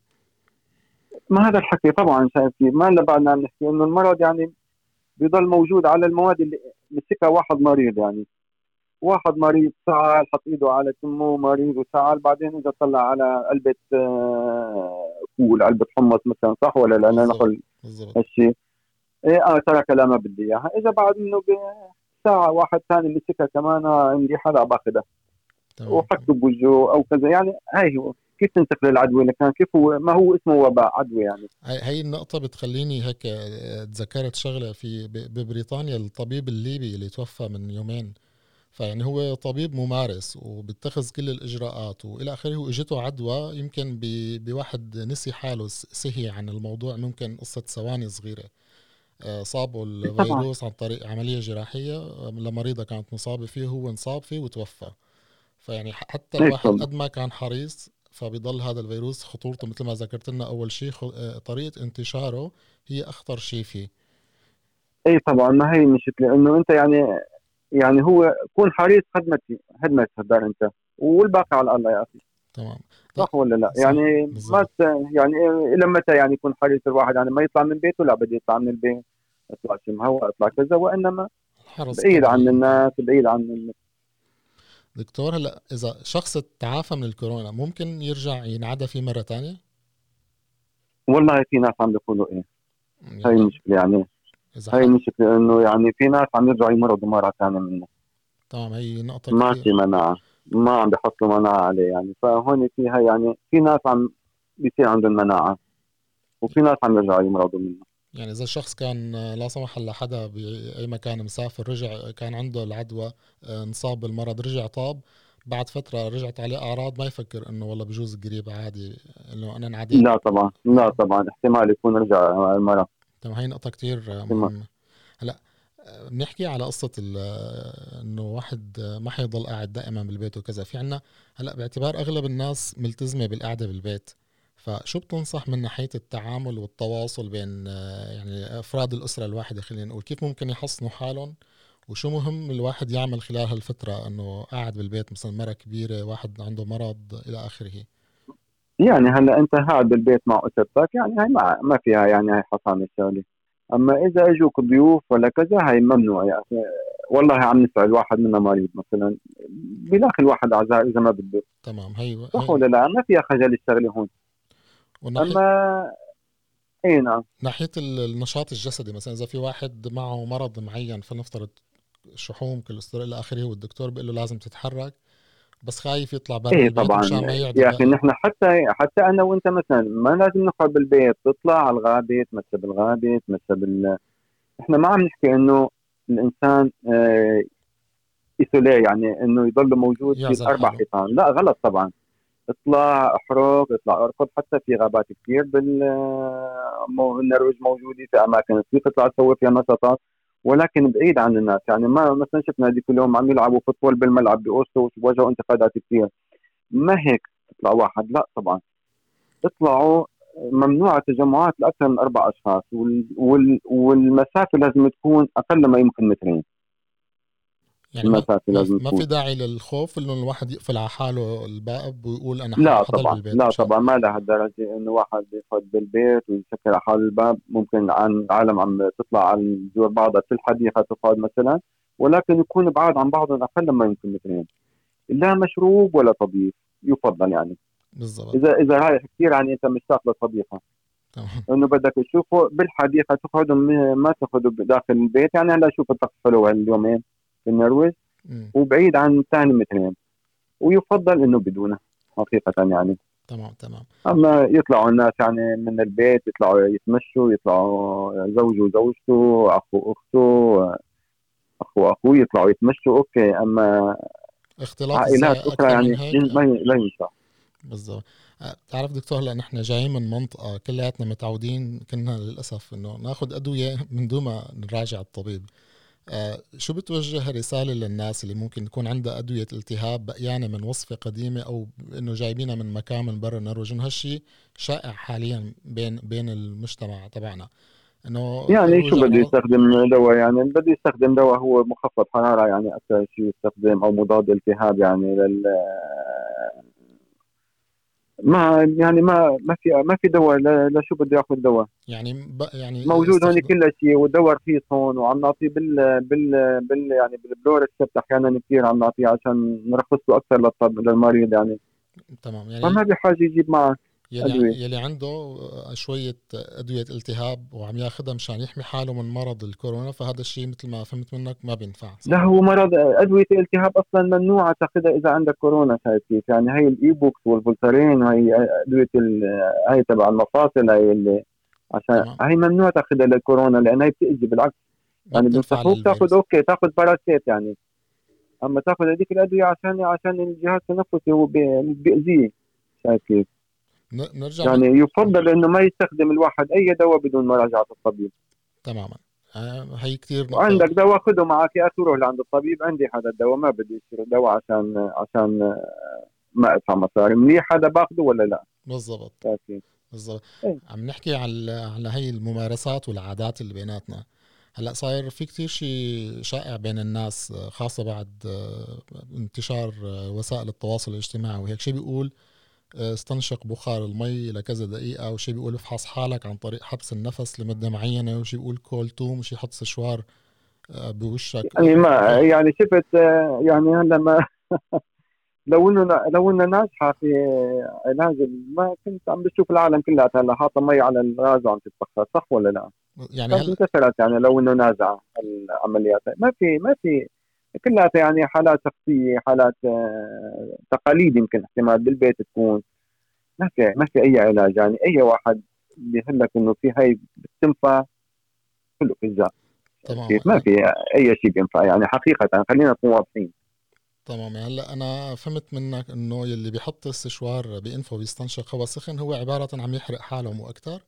ما هذا الحكي؟ طبعا شايف ما الا بعدنا عم نحكي إنه المرض يعني بيضل موجود على المواد اللي مسكها واحد مريض يعني. واحد مريض سعال حط إيده على تمه مريض وسعال بعدين اجى طلع على علبة آه، فول علبة حمص مثلا صح ولا لا؟ ناخذ هالشيء. إيه آه ترك لا ما بدي إياها. إذا بعد منه بساعه واحد ثاني مسكها كمان آه، عندي حدا باخذها. وحطه بوجهه أو كذا. يعني هاي هو. كيف تنتقل العدوى لكان كيف هو؟ ما هو اسمه وباء عدوى يعني. هي النقطة بتخليني هيك آه، تذكرت شغلة في ببريطانيا الطبيب الليبي اللي توفى من يومين. فيعني هو طبيب ممارس وبيتخذ كل الإجراءات وإلى آخره واجته عدوى. يمكن بواحد نسي حاله سهي عن الموضوع. ممكن قصة ثواني صغيرة. صابوا الفيروس عن طريق عملية جراحية آه، لمريضه كانت مصابة فيه هو انصاب فيه وتوفى. فيعني حتى الواحد قد ما كان حريص فبيضل هذا الفيروس خطورته مثل ما ذكرت لنا أول شيء آه، طريقة انتشاره هي أخطر شيء فيه. إي طبعا ما هي مشكلة إنه أنت يعني يعني هو كون حريص خدمتي هدار أنت والباقي على الله يا أخي تمام. صح ولا لا؟ صح. يعني ما يعني إلى متى يعني يكون حريص الواحد يعني ما يطلع من بيته؟ لا بدي يطلع من البيت أطلع شم هواء أطلع كذا وإنما بعيد عن الناس بعيد عن الناس. دكتور هلا إذا شخص تعافى من الكورونا ممكن يرجع ينعدى فيه مرة ثانية؟ والله في ناس عم بيقولوا إيه. يعني هاي المشكلة يعني. هاي المشكلة إنه يعني في ناس عم يرجعوا يمرضوا مره ثانية منه. تمام هي نقطة ما في مناعة. ما عم بيحطوا مناعة عليه يعني. فهون فيها يعني في ناس عم بيصير عندهم مناعة وفي ناس عم يرجعوا يمرضوا منه يعني إذا الشخص كان لا سمح الله حدا باي مكان مسافر رجع كان عنده العدوى آه، انصاب بالمرض رجع طاب بعد فترة رجعت عليه أعراض ما يفكر إنه والله بجوز قريب عادي إنه أنا انعديت لا طبعا لا طبعا احتمال يكون رجع المرض. تمام هي نقطة كتير مهمة. هلأ بنحكي على قصة إنه واحد ما حيضل قاعد دائما بالبيت وكذا. في عنا هلأ باعتبار أغلب الناس ملتزمة بالقعدة بالبيت. فشو بتنصح من ناحية التعامل والتواصل بين يعني أفراد الأسرة الواحدة خلينا نقول؟ كيف ممكن يحصنوا حالهم؟ وشو مهم الواحد يعمل خلال هالفترة إنه قاعد بالبيت مثلا مرة كبيرة واحد عنده مرض إلى آخره؟ يعني هلأ أنت قاعد بالبيت مع أسرتك يعني هاي ما, ما فيها يعني هاي حصانه الشغله أما إذا أجوك ضيوف ولا كذا هاي ممنوع يعني والله عم نسأل واحد منا مريض مثلا. بلاقي الواحد أعذار إذا ما بده. تمام هي صح ولا لا؟ ما فيها خجل الشغله هون. ونحي... اما إي نعم. ناحية النشاط الجسدي مثلا إذا في واحد معه مرض معين فلنفترض شحوم كوليسترول إلى آخره والدكتور بيقول له لازم تتحرك بس خايف يطلع برا إيه طبعا. ما يا أخي نحن حتى حتى أنا وأنت مثلا ما لازم نقعد بالبيت تطلع على الغابه تمشى بالغابه تمشى بال إحنا ما عم نحكي إنه الإنسان آه يعني إنه يضل موجود في أربع حيطان. لا غلط طبعا. اطلع احرق اطلع أركض حتى في غابات كثير بالنرويج موجودة في أماكن كثير تطلع تسوي فيها نشاطات. ولكن بعيد عن الناس. يعني ما مثلا شفنا هذيك اليوم عم يلعبوا فوتبول بالملعب باوسلو وواجهوا انتقادات كثير ما هيك تطلع واحد؟ لا طبعا. اطلعوا ممنوع التجمعات لأكثر من أربع أشخاص وال وال والمسافة لازم تكون أقل ما يمكن مترين. يعني ما, لازم ما في داعي للخوف إنه الواحد يقفل على حاله الباب ويقول أنا لا طبعا بالبيت. لا طبعا ما لهالدرجه إنه واحد يقعد بالبيت ويسكر على حاله الباب. ممكن عن عالم عم تطلع عن جوا بعضها في الحديقه تقعد مثلا ولكن يكون بعاد عن بعضهم أقل ما يمكن مترين لا مشروب ولا طبيخ يفضل يعني. بالضبط. إذا إذا رايح كثير يعني أنت مشتاق للطبيخه إنه بدك تشوفه بالحديقة تقعدوا ما تاخذوا داخل البيت. يعني هلا شوف الطقس حلو هاليومين. في النرويج وبعيد عن ثاني مترين. ويفضل إنه بدونه حقيقة يعني. تمام تمام. أما يطلعوا الناس يعني من البيت يطلعوا يتمشوا يطلعوا زوجه وزوجته أخو أخته أخو أخوه يطلعوا يتمشوا أوكي. أما اختلاط عائلات أخرى يعني ما لا ينفع بالضبط. بتعرف دكتور لأن إحنا جايين من منطقة كلياتنا متعودين كنا للأسف إنه ناخذ أدوية من دون ما نراجع الطبيب. آه شو بتوجه رسالة للناس اللي ممكن يكون عندها أدوية التهاب بقيانة من وصفة قديمة أو إنه جايبينها من مكان من برا النرويج إنه هالشيء شائع حاليا بين بين المجتمع تبعنا. إنه يعني شو بده يستخدم دواء؟ يعني بده يستخدم دواء هو مخفض حرارة يعني أكثر شيء يستخدم أو مضاد التهاب يعني لل ما يعني ما ما في ما في دواء لشو بده ياخذ دواء؟ يعني ب يعني موجود هون كل شيء والدواء رخيص هون وعم نعطيه بال بال بال يعني بال blå resept أحيانا كثير عم نعطيه عشان نرخص له أكثر للطب للمريض يعني. تمام يعني فما بحاجه يجيب معك. يلي, يلي عنده شوية أدوية التهاب وعم ياخذها مشان يحمي حاله من مرض الكورونا فهذا الشيء مثل ما فهمت منك ما بينفع. لا هو مرض أدوية الالتهاب أصلا ممنوعة تاخذها إذا عندك كورونا كيف يعني هي ال Ibux والفولترين وهي أدوية هي تبع المفاصل هي اللي عشان تمام. هي ممنوع تاخذها للكورونا لأن هي بتأذي بالعكس. يعني بنصحوك تاخذ okay تاخذ Paracet يعني. أما تاخذ هذيك الأدوية عشان عشان الجهاز التنفسي هو بيأذيه. شايف كيف نرجع يعني يفضل إنه ما يستخدم الواحد أي دواء بدون مراجعة الطبيب. تماما. آه، هي كثير عندك دواء خذه معك يا أخي روح لعند الطبيب عندي هذا الدواء ما بدي اشتري دواء عشان عشان آه، ما ادفع مصاري منيح هذا باخذه ولا لا؟ بالضبط. بالضبط. إيه؟ عم نحكي على على هي الممارسات والعادات اللي بيناتنا. هلأ صاير في كتير شيء شائع بين الناس خاصة بعد آه، انتشار وسائل التواصل الاجتماعي وهيك. شيء بيقول استنشق بخار المي لكذا دقيقة وشي بيقول افحص حالك عن طريق حبس النفس لمدة معينة وشي بيقول كول توم وشي يحط سشوار آه، بوشك يعني ما يعني شفت آه، يعني هلا ما *laughs* لو إنه لو إنه ناجحة في علاج ما كنت عم بشوف العالم كلها هلا حاطة مي على الغاز وعم تتبخر صح ولا لا؟ يعني هل... انتشرت يعني لو إنه نازعه العمليات ما في ما في كلها يعني حالات شخصية حالات آه، تقاليد يمكن احتمال بالبيت تكون. ما في ما في أي علاج يعني. أي واحد بيقول لك إنه في هاي بتنفع كله اجزاء تمام. ما في أي شيء بينفع يعني. حقيقة خلينا نكون واضحين. تمام. هلأ أنا فهمت منك إنه يلي بيحط السشوار بانفه ويستنشق هواء سخن هو عبارة عن يحرق حاله مو أكثر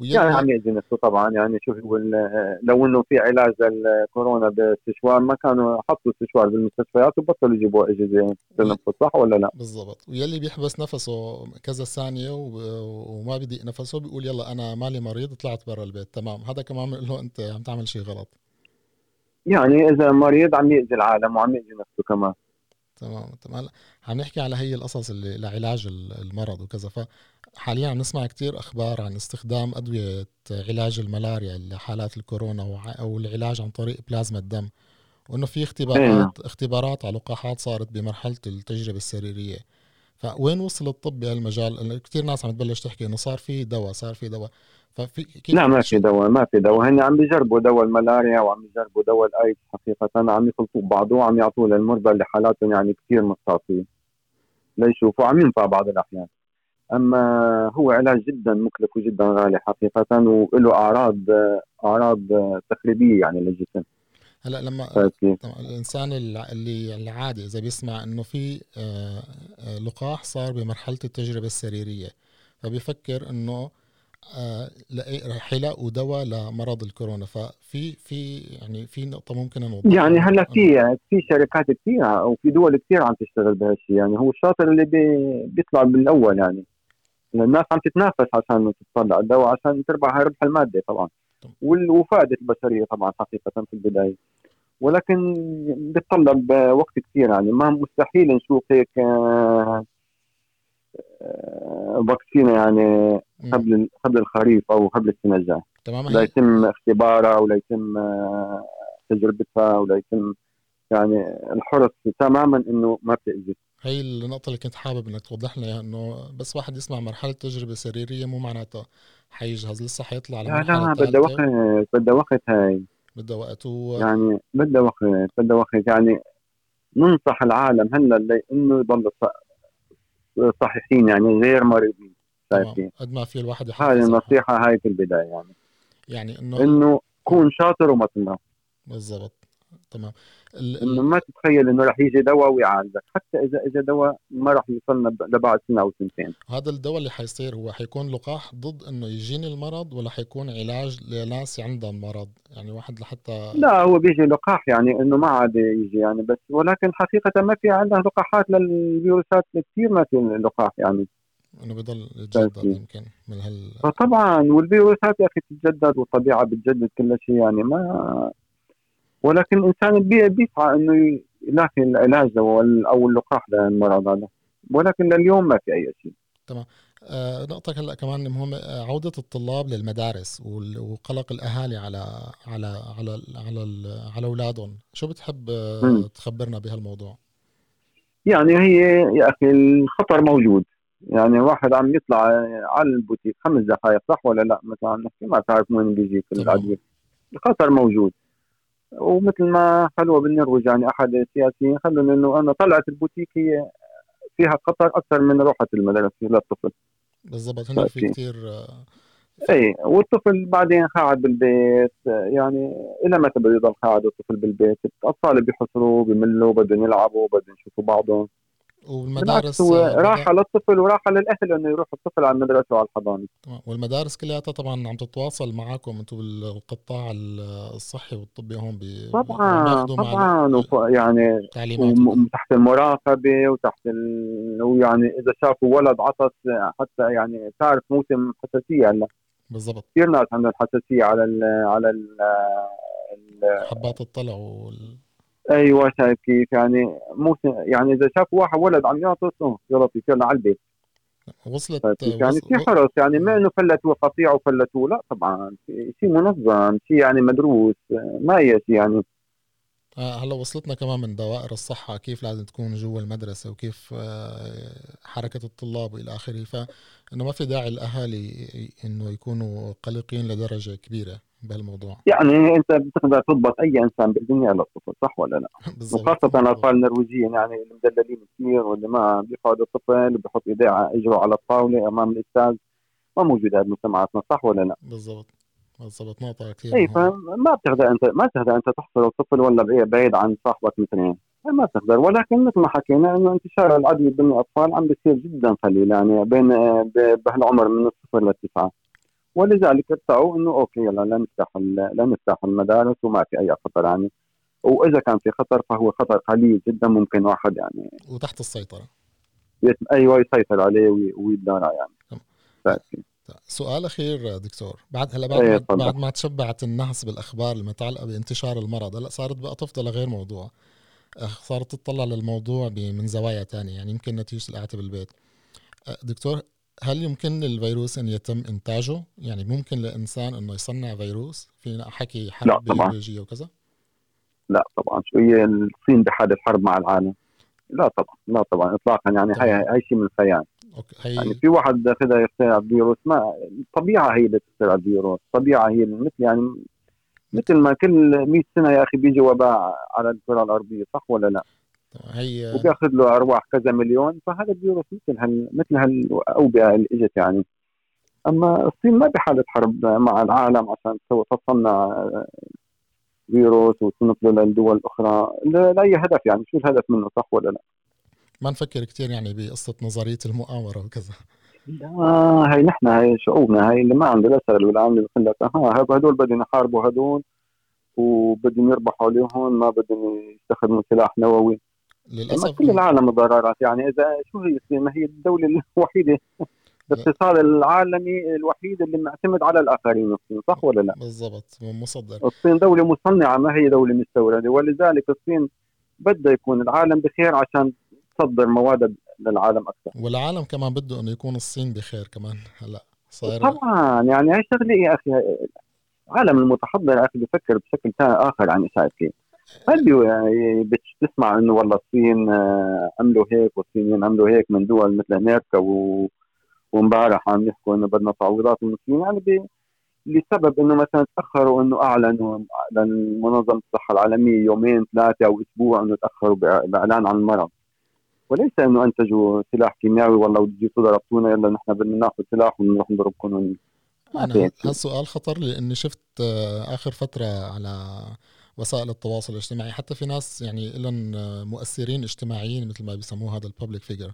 يعني عم يأذي نفسه طبعا يعني شوف لو إنه في علاج للكورونا باستشوار ما كانوا حطوا استشوار بالمستشفيات وبطلوا يجيبوا أجهزة تنفس صح ولا لا؟ بالضبط. ويلي بيحبس نفسه كذا ثانية وما بيضيق نفسه بيقول يلا أنا مالي مريض طلعت برا البيت. تمام. هذا كمان بنقول له أنت عم تعمل شيء غلط. يعني إذا مريض عم يأذي العالم وعم يأذي نفسه كمان. تمام تمام. عم نحكي على هي القصص اللي لعلاج المرض وكذا. فحاليا عم نسمع كتير أخبار عن استخدام أدوية علاج الملاريا لحالات الكورونا أو العلاج عن طريق بلازما الدم وإنه في اختبارات إيه. اختبارات على لقاحات صارت بمرحلة التجربة السريرية. فوين وصل الطب بهالمجال؟ كثير ناس عم تبلش تحكي إنه صار في دواء صار في دواء. ففي كيف لا ما في دواء ما في دواء. هن عم بيجربوا دواء الملاريا وعم بيجربوا دواء الايدز حقيقة. عم يخلطوا ببعضه وعم يعطوه للمرضى اللي حالاتهم يعني كثير مستعصية. ليشوفوا عم ينفع بعض الأحيان. أما هو علاج جدا مكلف وجدا غالي حقيقة وله أعراض أعراض تخريبيه يعني للجسم. هلأ لما الإنسان اللي العادي إذا بيسمع إنه في آه، آه، لقاح صار بمرحلة التجربة السريرية فبيفكر إنه آه، رح يلاقوا دواء لمرض الكورونا. ففي في يعني في نقطة ممكن نوضحها يعني هلا في في شركات كثير أو في دول كثير عم تشتغل بهالشيء يعني هو الشاطر اللي بي بيطلع بالأول يعني. الناس عم تتنافس عشان تطلع الدواء عشان تربح ربح المادة طبعا. وفائده البشرية طبعا حقيقة في البداية. ولكن بتطلب وقت كثير يعني. ما مستحيل نشوف هيك آه، فاكسين يعني قبل قبل الخريف أو قبل السنة الجايه تمام. لا يتم اختبارها ولا يتم آه، تجربتها ولا يتم يعني الحرص تماما إنه ما بتأذي. هي النقطة اللي كنت حابب إنك توضح لنا اياها إنه بس واحد يسمع مرحلة تجربة سريرية مو معناتها حيجهز لسه حيطلع على مرحلة لا بدها وقت بدها وقت هاي. بدها وقت و... يعني بدها وقت بدها وقت يعني ننصح العالم هلأ انه يضل صحيحين يعني غير مريضين شايفين. قد ما في الواحد هذه النصيحة هاي في البداية يعني. يعني إنه إنه كون شاطر وما تمرض بالضبط تمام. ما تتخيل إنه رح يجي دواء ويعالجك حتى اذا اجى دواء ما رح يوصلنا لبعد سنة أو سنتين. هذا الدواء اللي حيصير هو حيكون لقاح ضد إنه يجيني المرض ولا حيكون علاج لناس عندهم مرض يعني واحد لحتى لا هو بيجي لقاح يعني إنه ما عاد يجي يعني بس ولكن حقيقة ما في عندنا لقاحات للفيروسات كثير ما في لقاح يعني. إنه بضل يتجدد يمكن من هال طبعا والفيروسات يا أخي تتجدد والطبيعة بتجدد كل شيء يعني ما ولكن الإنسان بيسعى إنه يلاقي العلاج أو اللقاح للمرض هذا ولكن لليوم ما في أي شيء. تمام. آه نقطة هلا كمان مهمة. آه، عودة الطلاب للمدارس وقلق الأهالي على على على على على أولادهم، شو بتحب آه تخبرنا بهالموضوع؟ يعني هي يا أخي الخطر موجود. يعني واحد عم يطلع على ال butikk خمس دقائق صح ولا لا؟ مثلا نحكي ما تعرف وين بيجيك الادويه الخطر موجود. ومثل ما خلوه بالنرويج يعني أحد السياسيين خلوا إنه أنا طلعت ال butikk هي فيها خطر أكثر من روحة المدرسة للطفل بالضبط هنا في كثير اي والطفل بعدين قاعد بالبيت يعني إلى متى بده يضل قاعد الطفل بالبيت؟ الأطفال بيحصروا بملوا بدهم يلعبوا بدهم يشوفوا بعضهم. والمدارس هو راحة للطفل وراحة للأهل إنه يروح الطفل على المدرسة وعلى الحضانة. والمدارس كلياتها طبعا عم تتواصل معكم أنتم بالقطاع الصحي والطبي هون طبعا طبعا يعني تحت المراقبة وتحت ال... ويعني إذا شافوا ولد عطس حتى يعني تعرف موسم حساسية هلا. بالضبط. كثير ناس عندهم حساسية على ال على ال حبات الطلع وال أيوه شايف كيف؟ يعني مو يعني إذا شافوا واحد ولد عم يعطس يلا يصيرنا على البيت. وصلت يعني في حرص يعني ما إنه فلتوا قطيع وفلتوا لا طبعا شيء منظم شيء يعني مدروس ما هي شيء يعني. آه، هلا وصلتنا كمان من دوائر الصحة كيف لازم تكون جوا المدرسة وكيف آه، حركة الطلاب وإلى آخره. فإنه ما في داعي الأهالي إنه يكونوا قلقين لدرجة كبيرة. بهالموضوع. يعني انت بتقدر تضبط اي انسان بالدنيا للطفل صح ولا لا؟ وخاصة الاطفال النرويجيين يعني المدللين كثير واللي ما بيقعد الطفل وبيحط إيديه اجره على الطاولة أمام الأستاذ. ما موجود هذا بمجتمعاتنا صح ولا لا؟ بالضبط. بالضبط. نقطة كثير اي فما بتقدر انت ما بتقدر أنت تحصر الطفل ولا بعيد عن صاحبك مثلين ما بتقدر. ولكن مثل ما حكينا إنه انتشار العدوى بين الأطفال عم بيصير جدا قليل يعني بين بهالعمر من الصفر للتسعة. ولذلك ارتعوا إنه أوكي يلا لا نفتح لا نفتح المدارس وما في أي خطر يعني. وإذا كان في خطر فهو خطر قليل جدا ممكن واحد يعني وتحت السيطرة. أيوه يسيطر عليه ويدارى يعني. سؤال أخير دكتور. بعد هلا بعد, أيه بعد ما تشبعت الناس بالأخبار المتعلقة بانتشار المرض هلا صارت بقى تفضل غير موضوع. صارت تطلع للموضوع من زوايا تانية يعني يمكن نتيجة القعده بالبيت. دكتور هل يمكن للفيروس أن يتم إنتاجه؟ يعني ممكن لإنسان إنه يصنع فيروس؟ في حكي حرب بيولوجية وكذا؟ لا طبعا شو هي الصين بحالة حرب مع العالم؟ لا طبعا لا طبعا اطلاقا يعني هي هي شيء من الخيال أوكي هي يعني في واحد أخذها يخترع فيروس ما الطبيعه هي اللي تخترع الفيروس، الطبيعه هي مثل يعني مثل ما كل 100 سنة يا أخي بيجي وباء على الكرة الأرضية صح ولا لا؟ هي وبياخذ له أرواح كذا مليون فهذا الفيروس مثل هال مثل هالأوبئة اللي إجت يعني. أما الصين ما بحالة حرب مع العالم عشان تصنع فيروس وتنقله للدول الأخرى. لاي هدف يعني شو الهدف منه صح ولا لا؟ ما نفكر كثير يعني بقصة نظرية المؤامرة وكذا. لا هي نحن هي شعوبنا هي اللي ما عنده لا شغل ولا عامل بقول لك ها هدول بدهم يحاربوا هدول وبدهم يربحوا عليهم ما بدهم يستخدموا سلاح نووي. للأسف كل العالم ضررات يعني إذا شو هي الصين ما هي الدولة الوحيدة الاقتصاد العالمي الوحيد اللي معتمد على الآخرين الصين صح ولا لا؟ بالضبط مصدر. الصين دولة مصنعة ما هي دولة مستوردة؟ ولذلك الصين بدها يكون العالم بخير عشان تصدر مواد للعالم أكثر. والعالم كمان بده إنه يكون الصين بخير كمان. هلأ صاير طبعا يعني هي شغلة يا أخي؟ العالم المتحضر يا أخي بفكر بشكل آخر عن شايف كيف؟ هل يعني بتسمع إنه والله الصين آه، عملوا هيك والصينيين عملوا هيك من دول مثل أمريكا و... وامبارح عم يحكوا إنه بدنا تعويضات من الصين يعني ب... لسبب إنه مثلا تأخروا إنه أعلنوا لمنظمه الصحة العالمية يومين ثلاثة أو أسبوع إنه تأخروا بإعلان عن المرض. وليس إنه أنتجوا سلاح كيميائي والله بده ضربتونا يلا نحن بدنا نأخذ سلاح ونروح نضربكم أنا هالسؤال خطر لي اني شفت آه، آخر فترة على وسائل التواصل الاجتماعي. حتى في ناس يعني لهم مؤثرين اجتماعيين مثل ما بيسموه هذا الببليك فيجر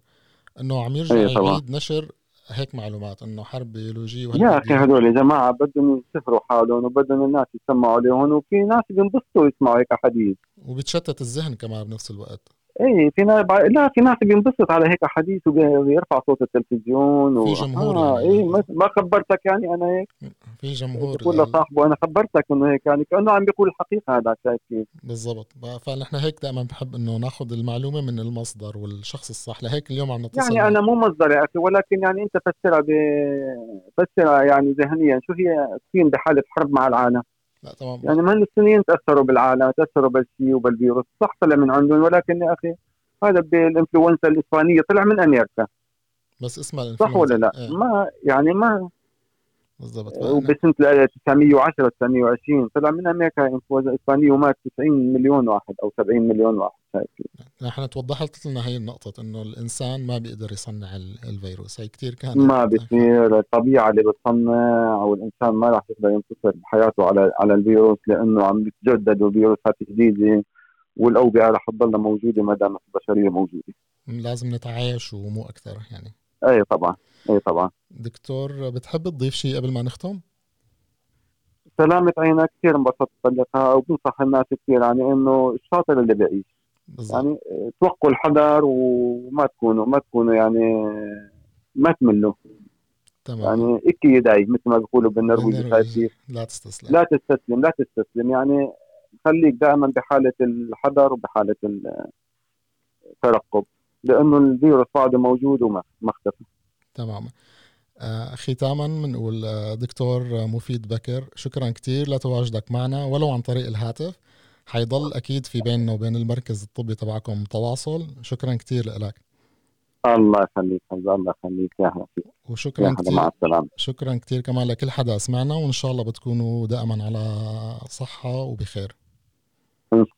إنه عم يرجع أيه يعيد نشر هيك معلومات إنه حرب بيولوجية يا أخي هدول يا جماعة بدهم يسفروا حالهم وبدهم الناس يسمعوا عليهم وفي ناس بينبسطوا يسمعوا هيك حديث. وبتشتت الذهن كمان بنفس الوقت. إيه في ناس لا في ناس بينبسط على هيك حديث وبيرفع صوت التلفزيون و... في جمهور آه يعني. إيه ما خبرتك يعني أنا هيك؟ في جمهور بقول لصاحبه أنا خبرتك إنه هيك يعني كأنه عم بيقول الحقيقة هذا شايف كيف؟ بالضبط. فنحن هيك دائما بحب إنه ناخذ المعلومة من المصدر والشخص الصح. لهيك اليوم عم نتصل يعني أنا مو مصدر يا أخي ولكن يعني أنت فسرها ب... فسرها يعني ذهنيا. شو هي الصين بحالة حرب مع العالم؟ لا تمام يعني ما الصينيين تاثروا بالعالم تاثروا بالشيء وبالفيروس صح طلع من عندهم ولكن يا أخي هذا بالإنفلونزا الإسبانية طلع من أمريكا بس اسمها صح ولا لا؟ إيه. ما يعني ما بالضبط. وبسنة 1910 1920 طلع من أمريكا انفلونزا اسبانيه ومات 90 مليون واحد أو 70 مليون واحد نحن توضحت لنا هي النقطة إنه الإنسان ما بيقدر يصنع الفيروس. هي كثير كانت ما بيصير. الطبيعة اللي بتصنع أو الإنسان ما راح يقدر ينتصر بحياته على على الفيروس لأنه عم بيتجدد وفيروسات جديدة والأوبئة رح تضل موجودة ما دامت البشرية موجودة. لازم نتعايش ومو أكثر يعني. اي طبعا اي طبعا. دكتور بتحب تضيف شيء قبل ما نختم؟ سلامة عينك كثير انبسطت باللقاء وبنصح الناس كثير يعني إنه الشاطر اللي بيعيش. يعني توقوا الحذر وما تكونوا ما تكونوا يعني ما تملوا. تمام. يعني إكي يدعي مثل ما بيقولوا بالنرويج لا تستسلم. لا تستسلم لا تستسلم. يعني خليك دائما بحالة الحذر وبحالة الترقب. لأنه الفيروس بعده موجود وما اختفى. تمام آه ختاما بنقول آه دكتور مفيد بكر شكرا كثير لتواجدك معنا ولو عن طريق الهاتف. حيضل أكيد في بيننا وبين المركز الطبي تبعكم تواصل. شكرا كثير لك. الله يخليك الله يخليك. يا حبيبي وشكرا كثير مع السلامة. شكرا كثير كمان لكل حدا سمعنا وإن شاء الله بتكونوا دائما على صحة وبخير.